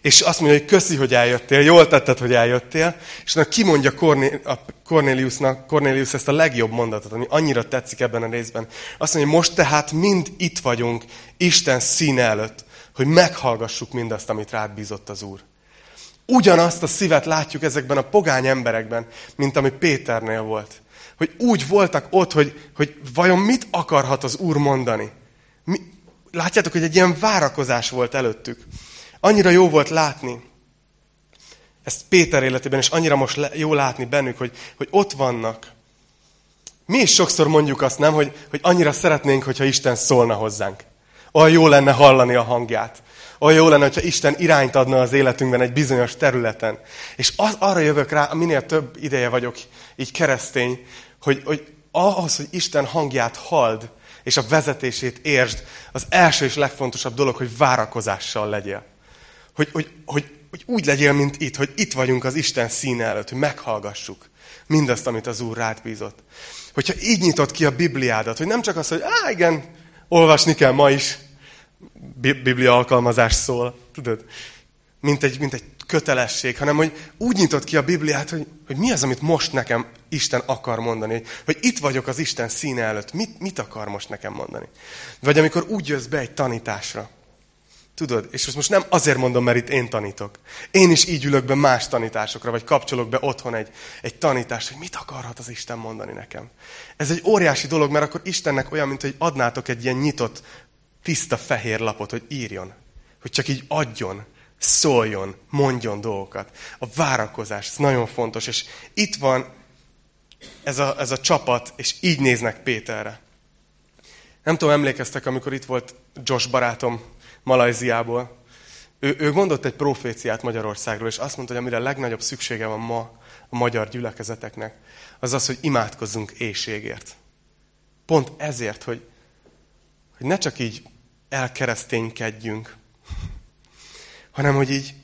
és azt mondja, hogy köszi, hogy eljöttél, jól tetted, hogy eljöttél, és na kimondja Cornéliusnak, Cornélius ezt a legjobb mondatot, ami annyira tetszik ebben a részben. Azt mondja, most tehát mind itt vagyunk Isten színe előtt, hogy meghallgassuk mindazt, amit rád bízott az Úr. Ugyanazt a szívet látjuk ezekben a pogány emberekben, mint ami Péternél volt. Hogy úgy voltak ott, hogy, hogy vajon mit akarhat az Úr mondani. Mi, látjátok, hogy egy ilyen várakozás volt előttük. Annyira jó volt látni, ezt Péter életében, és annyira most jó látni bennük, hogy, hogy ott vannak. Mi is sokszor mondjuk azt, nem, hogy, hogy annyira szeretnénk, hogyha Isten szólna hozzánk. Olyan jó lenne hallani a hangját. Olyan jó lenne, hogyha Isten irányt adna az életünkben egy bizonyos területen. És az, arra jövök rá, minél több ideje vagyok így keresztény, hogy, hogy ahhoz, hogy Isten hangját halld, és a vezetését értsd, az első és legfontosabb dolog, hogy várakozással legyél. Hogy, hogy, hogy, hogy úgy legyél, mint itt, hogy itt vagyunk az Isten színe előtt, hogy meghallgassuk mindazt, amit az Úr rád bízott. Hogyha így nyitott ki a Bibliádat, hogy nem csak az, hogy á, igen, olvasni kell ma is, Biblia alkalmazás szól, tudod, mint egy, mint egy kötelesség, hanem hogy úgy nyitott ki a Bibliát, hogy, hogy mi az, amit most nekem Isten akar mondani. Hogy itt vagyok az Isten színe előtt, mit, mit akar most nekem mondani. Vagy amikor úgy jössz be egy tanításra, Tudod, és most nem azért mondom, mert itt én tanítok. Én is így ülök be más tanításokra, vagy kapcsolok be otthon egy, egy tanítást, hogy mit akarhat az Isten mondani nekem. Ez egy óriási dolog, mert akkor Istennek olyan, mint hogy adnátok egy ilyen nyitott, tiszta fehér lapot, hogy írjon. Hogy csak így adjon, szóljon, mondjon dolgokat. A várakozás, ez nagyon fontos. És itt van ez a, ez a csapat, és így néznek Péterre. Nem tudom, emlékeztek, amikor itt volt Josh barátom, Malajziából. Ő, ő mondott egy proféciát Magyarországról, és azt mondta, hogy amire a legnagyobb szüksége van ma a magyar gyülekezeteknek, az az, hogy imádkozzunk éjségért. Pont ezért, hogy, hogy ne csak így elkereszténykedjünk, hanem hogy így,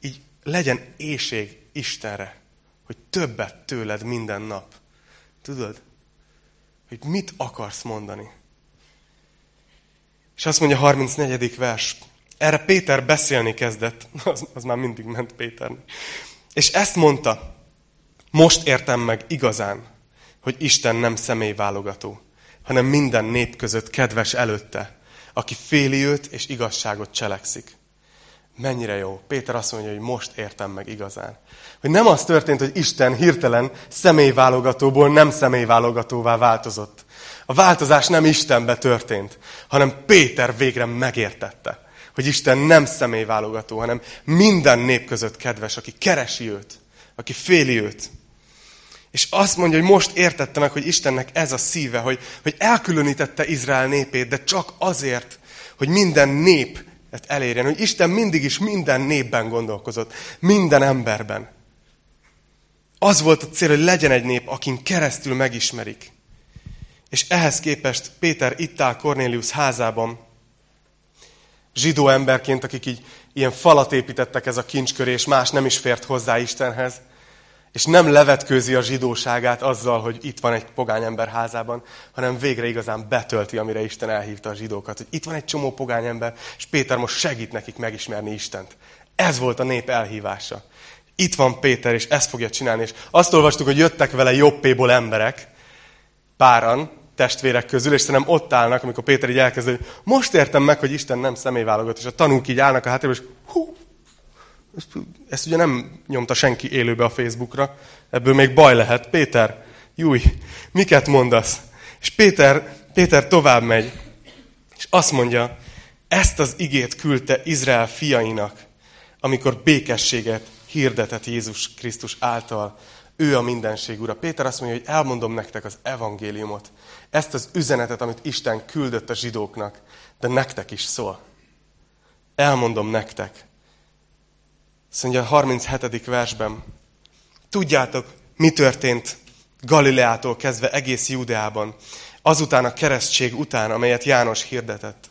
így legyen éjség Istenre, hogy többet tőled minden nap. Tudod? Hogy mit akarsz mondani? És azt mondja a 34. vers. Erre Péter beszélni kezdett. Az, az már mindig ment Péter. És ezt mondta. Most értem meg igazán, hogy Isten nem személyválogató, hanem minden nép között kedves előtte, aki féli őt és igazságot cselekszik. Mennyire jó. Péter azt mondja, hogy most értem meg igazán. Hogy nem az történt, hogy Isten hirtelen személyválogatóból nem személyválogatóvá változott, a változás nem Istenbe történt, hanem Péter végre megértette, hogy Isten nem személyválogató, hanem minden nép között kedves, aki keresi őt, aki féli őt. És azt mondja, hogy most értette meg, hogy Istennek ez a szíve, hogy, hogy elkülönítette Izrael népét, de csak azért, hogy minden nép elérjen, hogy Isten mindig is minden népben gondolkozott, minden emberben. Az volt a cél, hogy legyen egy nép, akin keresztül megismerik. És ehhez képest Péter itt áll Cornélius házában, zsidó emberként, akik így ilyen falat építettek ez a kincsköré, és más nem is fért hozzá Istenhez, és nem levetkőzi a zsidóságát azzal, hogy itt van egy pogány ember házában, hanem végre igazán betölti, amire Isten elhívta a zsidókat. Hogy itt van egy csomó pogány ember, és Péter most segít nekik megismerni Istent. Ez volt a nép elhívása. Itt van Péter, és ezt fogja csinálni. És azt olvastuk, hogy jöttek vele jobbéból emberek, páran, testvérek közül, és szerintem ott állnak, amikor Péter így elkezd, hogy most értem meg, hogy Isten nem személyválogat, és a tanúk így állnak a háttérben, és hú, ezt, ezt ugye nem nyomta senki élőbe a Facebookra, ebből még baj lehet. Péter, júj, miket mondasz? És Péter, Péter tovább megy, és azt mondja, ezt az igét küldte Izrael fiainak, amikor békességet hirdetett Jézus Krisztus által. Ő a mindenség ura. Péter azt mondja, hogy elmondom nektek az evangéliumot, ezt az üzenetet, amit Isten küldött a zsidóknak, de nektek is szól. Elmondom nektek. Azt mondja a 37. versben, tudjátok, mi történt Galileától kezdve egész Júdeában, azután a keresztség után, amelyet János hirdetett.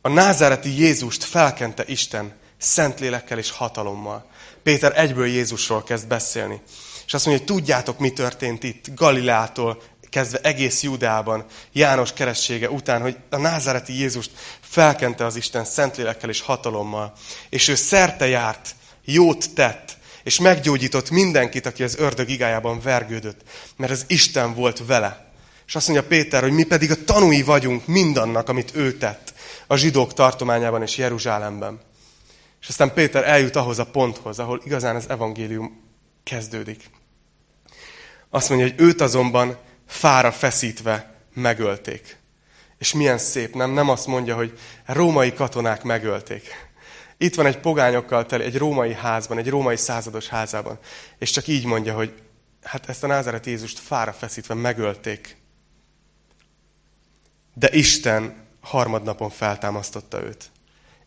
A názáreti Jézust felkente Isten szent lélekkel és hatalommal. Péter egyből Jézusról kezd beszélni. És azt mondja, hogy tudjátok, mi történt itt Galileától kezdve egész Júdeában, János keresztsége után, hogy a názáreti Jézust felkente az Isten szentlélekkel és hatalommal, és ő szerte járt, jót tett, és meggyógyított mindenkit, aki az ördög igájában vergődött, mert az Isten volt vele. És azt mondja Péter, hogy mi pedig a tanúi vagyunk mindannak, amit ő tett a zsidók tartományában és Jeruzsálemben. És aztán Péter eljut ahhoz a ponthoz, ahol igazán az evangélium kezdődik. Azt mondja, hogy őt azonban fára feszítve megölték. És milyen szép, nem? Nem azt mondja, hogy római katonák megölték. Itt van egy pogányokkal teli, egy római házban, egy római százados házában. És csak így mondja, hogy hát ezt a názáret Jézust fára feszítve megölték. De Isten harmadnapon feltámasztotta őt.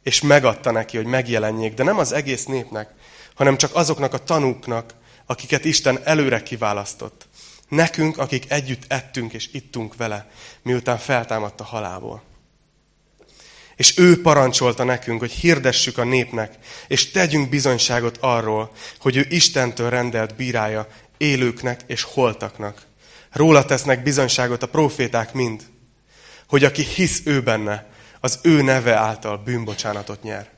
És megadta neki, hogy megjelenjék, de nem az egész népnek, hanem csak azoknak a tanúknak, akiket Isten előre kiválasztott Nekünk, akik együtt ettünk és ittunk vele, miután feltámadt a halálból. És ő parancsolta nekünk, hogy hirdessük a népnek, és tegyünk bizonyságot arról, hogy ő Istentől rendelt bírája élőknek és holtaknak. Róla tesznek bizonyságot a proféták mind, hogy aki hisz ő benne, az ő neve által bűnbocsánatot nyer.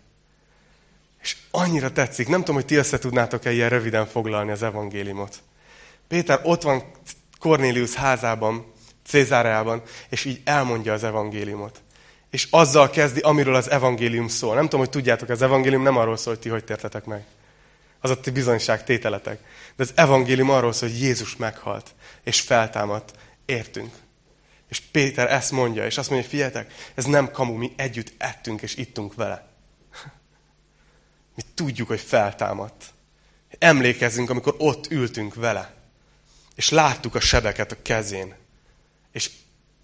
És annyira tetszik, nem tudom, hogy ti össze tudnátok-e ilyen röviden foglalni az evangéliumot. Péter ott van Cornélius házában, Cézáreában, és így elmondja az evangéliumot. És azzal kezdi, amiről az evangélium szól. Nem tudom, hogy tudjátok, az evangélium nem arról szól, hogy ti hogy tértetek meg. Az a ti bizonyság tételetek. De az evangélium arról szól, hogy Jézus meghalt, és feltámadt. Értünk. És Péter ezt mondja, és azt mondja, figyeljetek, ez nem kamu, mi együtt ettünk és ittunk vele. Mi tudjuk, hogy feltámadt. Emlékezzünk, amikor ott ültünk vele. És láttuk a sebeket a kezén. És,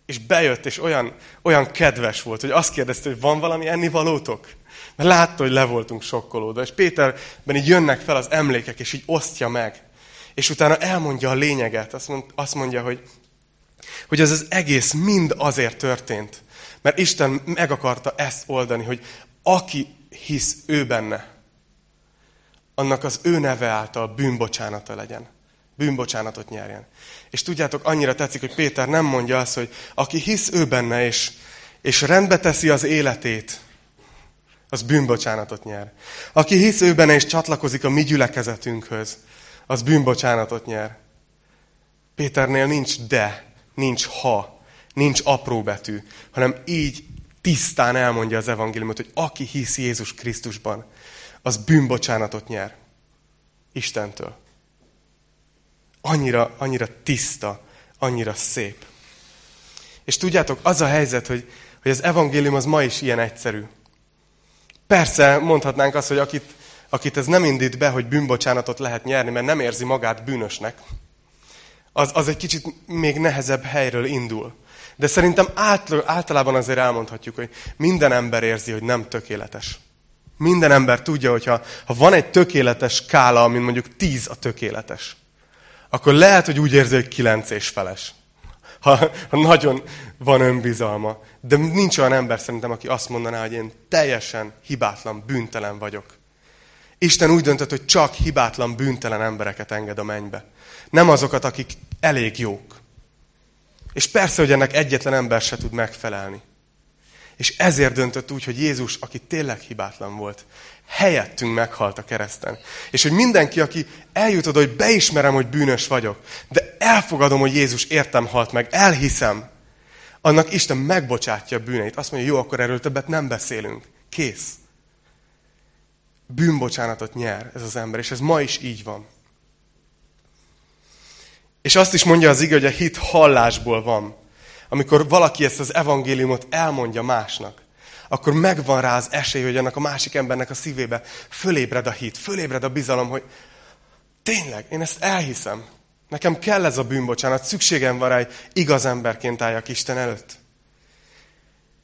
és bejött, és olyan, olyan kedves volt, hogy azt kérdezte, hogy van valami ennivalótok? Mert látta, hogy le voltunk sokkolódva. És Péterben így jönnek fel az emlékek, és így osztja meg. És utána elmondja a lényeget. Azt, mond, azt mondja, hogy, hogy ez az egész mind azért történt. Mert Isten meg akarta ezt oldani, hogy aki hisz ő benne, annak az ő neve által bűnbocsánata legyen. Bűnbocsánatot nyerjen. És tudjátok, annyira tetszik, hogy Péter nem mondja azt, hogy aki hisz ő benne, és, és rendbe teszi az életét, az bűnbocsánatot nyer. Aki hisz ő benne, és csatlakozik a mi gyülekezetünkhöz, az bűnbocsánatot nyer. Péternél nincs de, nincs ha, nincs apró betű, hanem így tisztán elmondja az evangéliumot, hogy aki hisz Jézus Krisztusban, az bűnbocsánatot nyer. Istentől. Annyira, annyira tiszta, annyira szép. És tudjátok, az a helyzet, hogy, hogy az evangélium az ma is ilyen egyszerű. Persze mondhatnánk azt, hogy akit, akit ez nem indít be, hogy bűnbocsánatot lehet nyerni, mert nem érzi magát bűnösnek, az, az egy kicsit még nehezebb helyről indul. De szerintem általában azért elmondhatjuk, hogy minden ember érzi, hogy nem tökéletes. Minden ember tudja, hogy ha, van egy tökéletes skála, amin mondjuk tíz a tökéletes, akkor lehet, hogy úgy érzi, hogy kilenc és feles. Ha, ha nagyon van önbizalma. De nincs olyan ember szerintem, aki azt mondaná, hogy én teljesen hibátlan, bűntelen vagyok. Isten úgy döntött, hogy csak hibátlan, bűntelen embereket enged a mennybe. Nem azokat, akik elég jók. És persze, hogy ennek egyetlen ember se tud megfelelni. És ezért döntött úgy, hogy Jézus, aki tényleg hibátlan volt, helyettünk meghalt a kereszten. És hogy mindenki, aki eljut oda, hogy beismerem, hogy bűnös vagyok, de elfogadom, hogy Jézus értem halt meg, elhiszem, annak Isten megbocsátja a bűneit. Azt mondja, jó, akkor erről többet nem beszélünk. Kész. Bűnbocsánatot nyer ez az ember, és ez ma is így van. És azt is mondja az ige, hogy a hit hallásból van amikor valaki ezt az evangéliumot elmondja másnak, akkor megvan rá az esély, hogy annak a másik embernek a szívébe fölébred a hit, fölébred a bizalom, hogy tényleg, én ezt elhiszem. Nekem kell ez a bűnbocsánat, szükségem van rá, hogy igaz emberként álljak Isten előtt.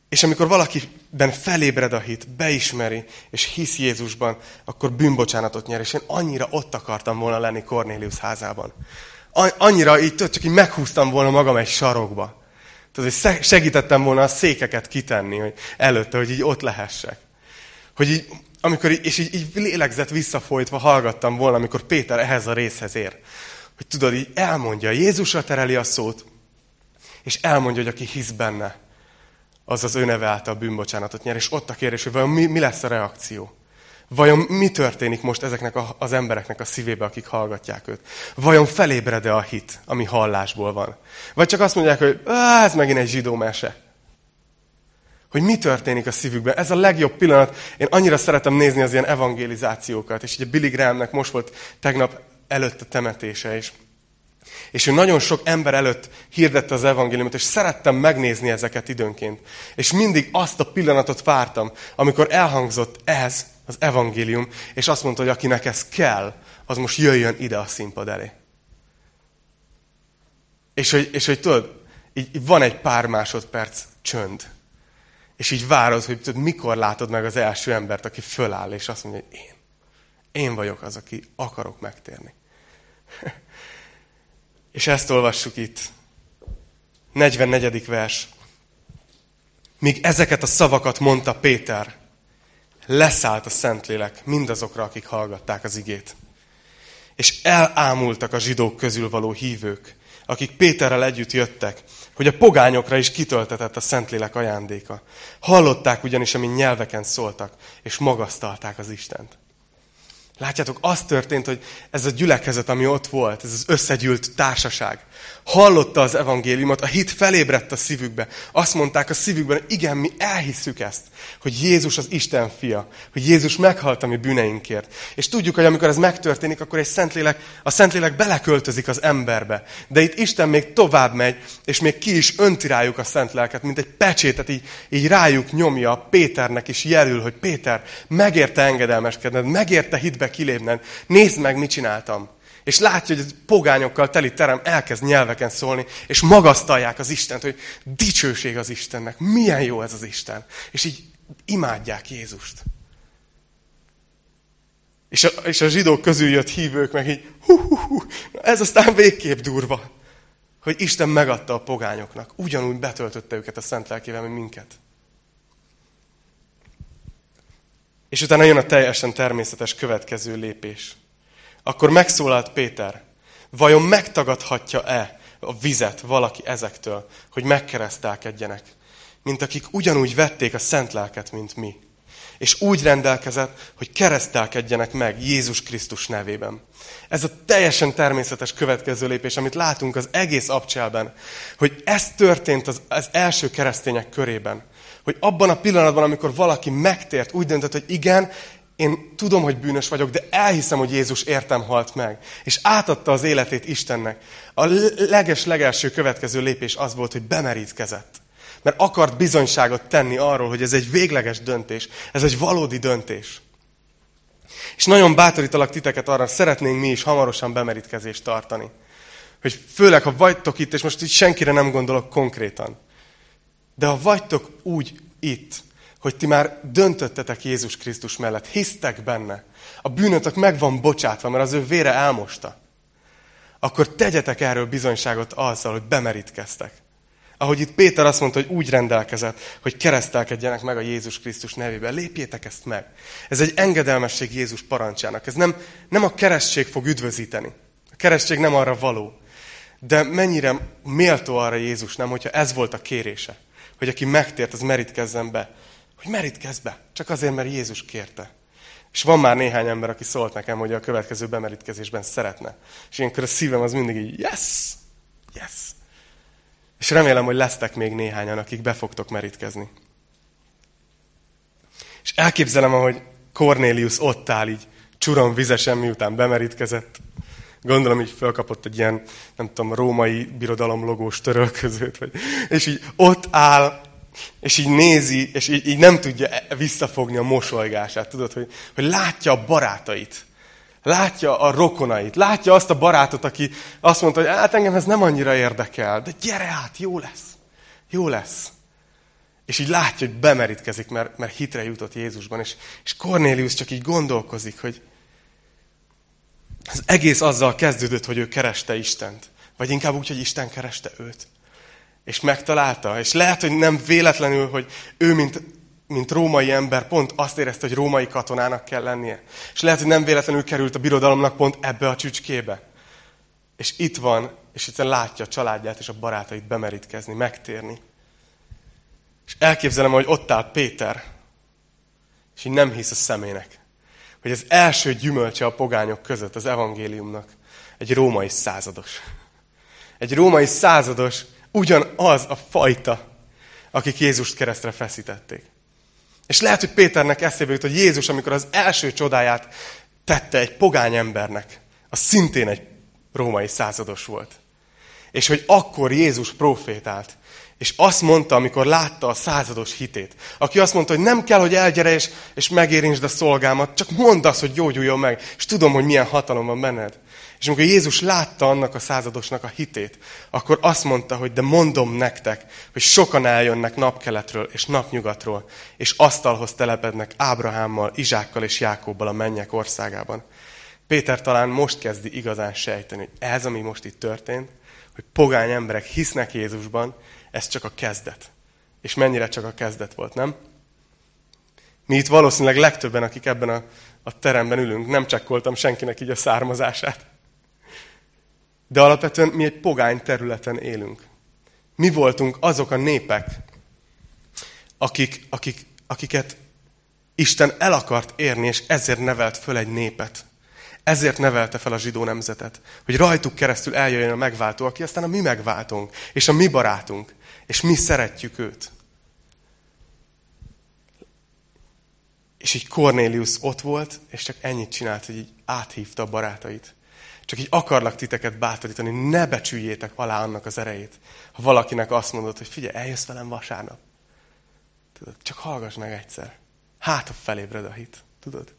És amikor valakiben felébred a hit, beismeri, és hisz Jézusban, akkor bűnbocsánatot nyer. És én annyira ott akartam volna lenni Cornélius házában. Annyira így, csak így meghúztam volna magam egy sarokba. Hogy segítettem volna a székeket kitenni hogy előtte, hogy így ott lehessek. Hogy így, amikor így, és így, így lélegzett visszafolytva hallgattam volna, amikor Péter ehhez a részhez ér. Hogy tudod, így elmondja, Jézusra tereli a szót, és elmondja, hogy aki hisz benne, az az ő neve által bűnbocsánatot nyer. És ott a kérdés, hogy mi, mi lesz a reakció? Vajon mi történik most ezeknek a, az embereknek a szívébe, akik hallgatják őt? Vajon felébred-e a hit, ami hallásból van? Vagy csak azt mondják, hogy ez megint egy zsidó mese. Hogy mi történik a szívükben. Ez a legjobb pillanat. Én annyira szeretem nézni az ilyen evangelizációkat. És ugye Billy Grahamnek most volt tegnap előtt a temetése is. És ő nagyon sok ember előtt hirdette az evangéliumot, és szerettem megnézni ezeket időnként. És mindig azt a pillanatot vártam, amikor elhangzott ez, az evangélium, és azt mondta, hogy akinek ez kell, az most jöjjön ide a színpad elé. És hogy, és hogy tudod, így van egy pár másodperc csönd. És így várod, hogy tudod, mikor látod meg az első embert, aki föláll, és azt mondja, hogy én. Én vagyok az, aki akarok megtérni. És ezt olvassuk itt. 44. vers. Míg ezeket a szavakat mondta Péter, leszállt a Szentlélek mindazokra, akik hallgatták az igét. És elámultak a zsidók közül való hívők, akik Péterrel együtt jöttek, hogy a pogányokra is kitöltetett a Szentlélek ajándéka. Hallották ugyanis, amin nyelveken szóltak, és magasztalták az Istent. Látjátok, az történt, hogy ez a gyülekezet, ami ott volt, ez az összegyűlt társaság, hallotta az evangéliumot, a hit felébredt a szívükbe. Azt mondták a szívükben, hogy igen, mi elhisszük ezt, hogy Jézus az Isten fia, hogy Jézus meghalt a mi bűneinkért. És tudjuk, hogy amikor ez megtörténik, akkor egy Szentlélek, a Szentlélek beleköltözik az emberbe. De itt Isten még tovább megy, és még ki is önti rájuk a Szentléleket, mint egy pecsétet, így, így rájuk nyomja, Péternek is jelül, hogy Péter, megérte engedelmeskedned, megérte hitbe kilépned, nézd meg, mit csináltam. És látja, hogy egy pogányokkal teli terem elkezd nyelveken szólni, és magasztalják az Istent, hogy dicsőség az Istennek, milyen jó ez az Isten. És így imádják Jézust. És a, és a zsidók közül jött hívők meg így, hú, hú, hú, ez aztán végképp durva, hogy Isten megadta a pogányoknak. Ugyanúgy betöltötte őket a szent lelkével, mint minket. És utána jön a teljesen természetes következő lépés. Akkor megszólalt Péter, vajon megtagadhatja-e a vizet valaki ezektől, hogy megkeresztelkedjenek, mint akik ugyanúgy vették a szent lelket, mint mi. És úgy rendelkezett, hogy keresztelkedjenek meg Jézus Krisztus nevében. Ez a teljesen természetes következő lépés, amit látunk az egész abcselben, hogy ez történt az, az első keresztények körében. Hogy abban a pillanatban, amikor valaki megtért, úgy döntött, hogy igen, én tudom, hogy bűnös vagyok, de elhiszem, hogy Jézus értem halt meg. És átadta az életét Istennek. A leges-legelső következő lépés az volt, hogy bemerítkezett. Mert akart bizonyságot tenni arról, hogy ez egy végleges döntés, ez egy valódi döntés. És nagyon bátorítalak titeket arra, szeretnénk mi is hamarosan bemerítkezést tartani. Hogy főleg, ha vagytok itt, és most itt senkire nem gondolok konkrétan, de ha vagytok úgy itt, hogy ti már döntöttetek Jézus Krisztus mellett, hisztek benne, a bűnötök meg van bocsátva, mert az ő vére elmosta, akkor tegyetek erről bizonyságot azzal, hogy bemerítkeztek. Ahogy itt Péter azt mondta, hogy úgy rendelkezett, hogy keresztelkedjenek meg a Jézus Krisztus nevében. Lépjétek ezt meg. Ez egy engedelmesség Jézus parancsának. Ez nem, nem a keresztség fog üdvözíteni. A keresztség nem arra való. De mennyire méltó arra Jézus nem, hogyha ez volt a kérése. Hogy aki megtért, az merítkezzen be hogy merítkezz be. Csak azért, mert Jézus kérte. És van már néhány ember, aki szólt nekem, hogy a következő bemerítkezésben szeretne. És ilyenkor a szívem az mindig így, yes, yes. És remélem, hogy lesztek még néhányan, akik be fogtok merítkezni. És elképzelem, ahogy Cornélius ott áll így, csuron vizesen, miután bemerítkezett. Gondolom, így felkapott egy ilyen, nem tudom, római birodalom logós törölközőt, vagy, és így ott áll, és így nézi, és így, így nem tudja visszafogni a mosolygását. Tudod, hogy, hogy látja a barátait. Látja a rokonait. Látja azt a barátot, aki azt mondta, hogy hát engem ez nem annyira érdekel, de gyere át, jó lesz. Jó lesz. És így látja, hogy bemerítkezik, mert, mert hitre jutott Jézusban. És, és Cornélius csak így gondolkozik, hogy az egész azzal kezdődött, hogy ő kereste Istent. Vagy inkább úgy, hogy Isten kereste őt és megtalálta. És lehet, hogy nem véletlenül, hogy ő, mint, mint római ember, pont azt érezte, hogy római katonának kell lennie. És lehet, hogy nem véletlenül került a birodalomnak pont ebbe a csücskébe. És itt van, és itt látja a családját és a barátait bemerítkezni, megtérni. És elképzelem, hogy ott áll Péter, és így nem hisz a szemének, hogy az első gyümölcse a pogányok között az evangéliumnak egy római százados. Egy római százados, ugyanaz a fajta, akik Jézust keresztre feszítették. És lehet, hogy Péternek eszébe jut, hogy Jézus, amikor az első csodáját tette egy pogány embernek, az szintén egy római százados volt. És hogy akkor Jézus profétált, és azt mondta, amikor látta a százados hitét, aki azt mondta, hogy nem kell, hogy elgyere és, és megérinsd a szolgámat, csak mondd azt, hogy gyógyuljon meg, és tudom, hogy milyen hatalom van benned. És amikor Jézus látta annak a századosnak a hitét, akkor azt mondta, hogy de mondom nektek, hogy sokan eljönnek napkeletről és napnyugatról, és asztalhoz telepednek Ábrahámmal, Izsákkal és Jákobbal a mennyek országában. Péter talán most kezdi igazán sejteni, hogy ez, ami most itt történt, hogy pogány emberek hisznek Jézusban, ez csak a kezdet. És mennyire csak a kezdet volt, nem? Mi itt valószínűleg legtöbben, akik ebben a, a teremben ülünk, nem csekkoltam senkinek így a származását. De alapvetően mi egy pogány területen élünk. Mi voltunk azok a népek, akik, akik, akiket Isten el akart érni, és ezért nevelt föl egy népet. Ezért nevelte fel a zsidó nemzetet, hogy rajtuk keresztül eljöjjön a megváltó, aki aztán a mi megváltunk, és a mi barátunk, és mi szeretjük őt. És így Cornélius ott volt, és csak ennyit csinált, hogy így áthívta a barátait. Csak így akarlak titeket bátorítani, ne becsüljétek alá annak az erejét. Ha valakinek azt mondod, hogy figyelj, eljössz velem vasárnap. Tudod, csak hallgass meg egyszer. Hát, ha felébred a hit. Tudod?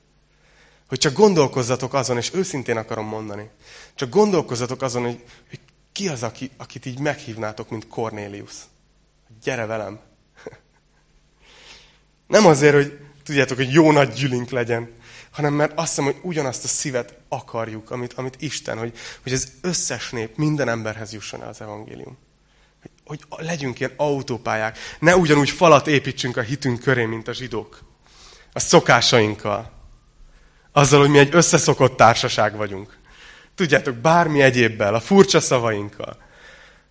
Hogy csak gondolkozzatok azon, és őszintén akarom mondani, csak gondolkozzatok azon, hogy, hogy ki az, aki, akit így meghívnátok, mint Cornélius. Gyere velem. Nem azért, hogy tudjátok, hogy jó nagy gyűlink legyen, hanem mert azt hiszem, hogy ugyanazt a szívet akarjuk, amit, amit Isten, hogy, hogy az összes nép minden emberhez jusson el az evangélium. Hogy, hogy legyünk ilyen autópályák. Ne ugyanúgy falat építsünk a hitünk köré, mint a zsidók. A szokásainkkal. Azzal, hogy mi egy összeszokott társaság vagyunk. Tudjátok, bármi egyébbel, a furcsa szavainkkal.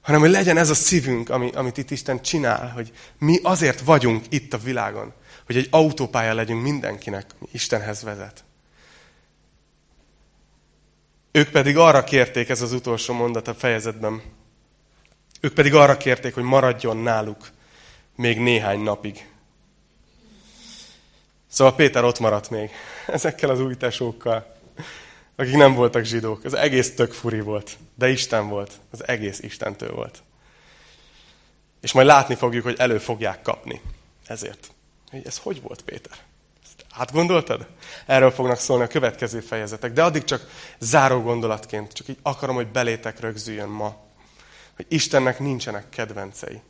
Hanem, hogy legyen ez a szívünk, ami, amit itt Isten csinál, hogy mi azért vagyunk itt a világon, hogy egy autópálya legyünk mindenkinek, ami Istenhez vezet. Ők pedig arra kérték, ez az utolsó mondat a fejezetben, ők pedig arra kérték, hogy maradjon náluk még néhány napig. Szóval Péter ott maradt még ezekkel az új akik nem voltak zsidók. Az egész tök furi volt, de Isten volt. Az egész Istentől volt. És majd látni fogjuk, hogy elő fogják kapni. Ezért. Hogy ez hogy volt, Péter? Ezt átgondoltad? Erről fognak szólni a következő fejezetek. De addig csak záró gondolatként, csak így akarom, hogy belétek rögzüljön ma, hogy Istennek nincsenek kedvencei.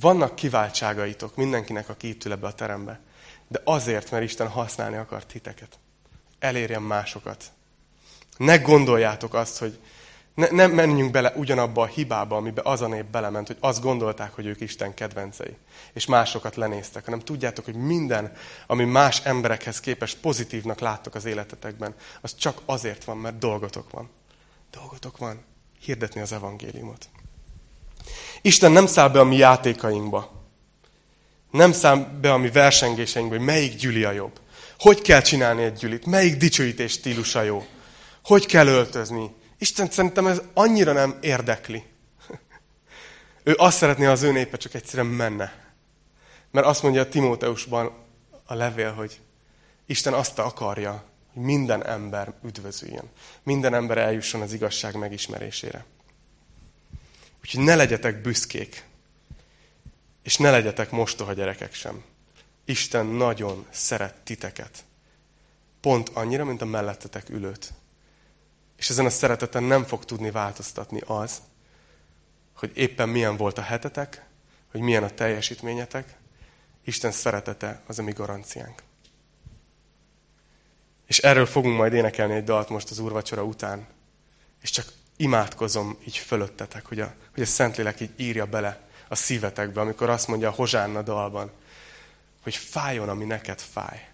Vannak kiváltságaitok mindenkinek, aki itt ül ebbe a terembe. De azért, mert Isten használni akart titeket. Elérjen másokat. Ne gondoljátok azt, hogy ne, ne menjünk bele ugyanabba a hibába, amiben az a nép belement, hogy azt gondolták, hogy ők Isten kedvencei, és másokat lenéztek, hanem tudjátok, hogy minden, ami más emberekhez képest pozitívnak láttok az életetekben, az csak azért van, mert dolgotok van. Dolgotok van. Hirdetni az evangéliumot. Isten nem száll be a mi játékainkba. Nem száll be a mi versengéseinkbe, hogy melyik gyüli a jobb. Hogy kell csinálni egy gyűlit? Melyik dicsőítés stílusa jó? Hogy kell öltözni? Isten szerintem ez annyira nem érdekli. Ő azt szeretné, az ő népe csak egyszerűen menne. Mert azt mondja a Timóteusban a levél, hogy Isten azt akarja, hogy minden ember üdvözüljön. Minden ember eljusson az igazság megismerésére. Úgyhogy ne legyetek büszkék, és ne legyetek mostoha gyerekek sem. Isten nagyon szeret titeket. Pont annyira, mint a mellettetek ülőt. És ezen a szereteten nem fog tudni változtatni az, hogy éppen milyen volt a hetetek, hogy milyen a teljesítményetek. Isten szeretete az a mi garanciánk. És erről fogunk majd énekelni egy dalt most az úrvacsora után. És csak imádkozom így fölöttetek, hogy a, hogy a Szentlélek így írja bele a szívetekbe, amikor azt mondja a Hozsánna dalban, hogy fájjon, ami neked fáj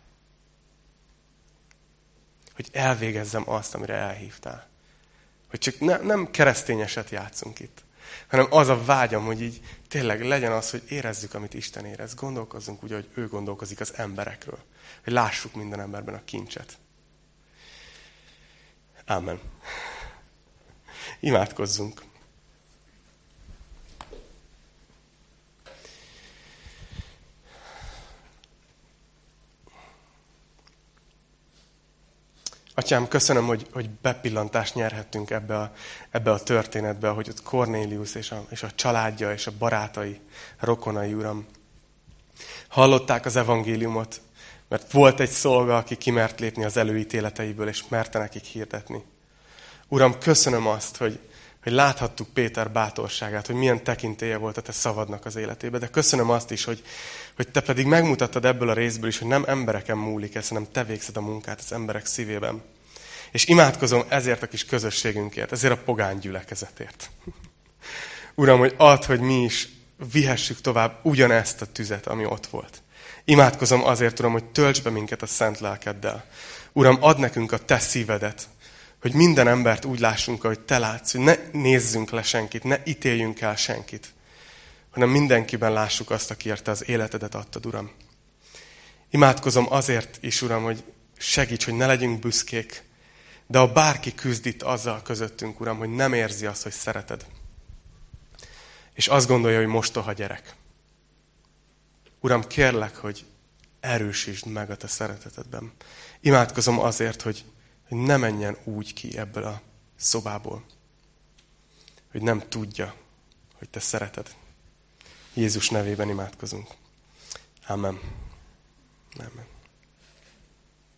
hogy elvégezzem azt, amire elhívtál. Hogy csak ne, nem keresztényeset játszunk itt, hanem az a vágyam, hogy így tényleg legyen az, hogy érezzük, amit Isten érez. Gondolkozzunk úgy, hogy ő gondolkozik az emberekről. Hogy lássuk minden emberben a kincset. Ámen. Imádkozzunk. Atyám, köszönöm, hogy, hogy bepillantást nyerhettünk ebbe a, ebbe a történetbe, hogy ott Cornélius és a, és a családja és a barátai, a rokonai, Uram, hallották az evangéliumot, mert volt egy szolga, aki kimert lépni az előítéleteiből, és merte nekik hirdetni. Uram, köszönöm azt, hogy, hogy láthattuk Péter bátorságát, hogy milyen tekintélye volt a te szavadnak az életébe, de köszönöm azt is, hogy, hogy te pedig megmutattad ebből a részből is, hogy nem embereken múlik ez, hanem te végzed a munkát az emberek szívében. És imádkozom ezért a kis közösségünkért, ezért a pogány gyülekezetért. Uram, hogy add, hogy mi is vihessük tovább ugyanezt a tüzet, ami ott volt. Imádkozom azért, Uram, hogy tölts be minket a szent lelkeddel. Uram, ad nekünk a te szívedet, hogy minden embert úgy lássunk, ahogy te látsz, hogy ne nézzünk le senkit, ne ítéljünk el senkit, hanem mindenkiben lássuk azt, akiért te az életedet adtad, Uram. Imádkozom azért is, Uram, hogy segíts, hogy ne legyünk büszkék, de ha bárki küzd itt azzal közöttünk, Uram, hogy nem érzi azt, hogy szereted, és azt gondolja, hogy mostoha gyerek. Uram, kérlek, hogy erősítsd meg a te szeretetedben. Imádkozom azért, hogy, hogy ne menjen úgy ki ebből a szobából, hogy nem tudja, hogy te szereted. Jézus nevében imádkozunk. Amen. Amen.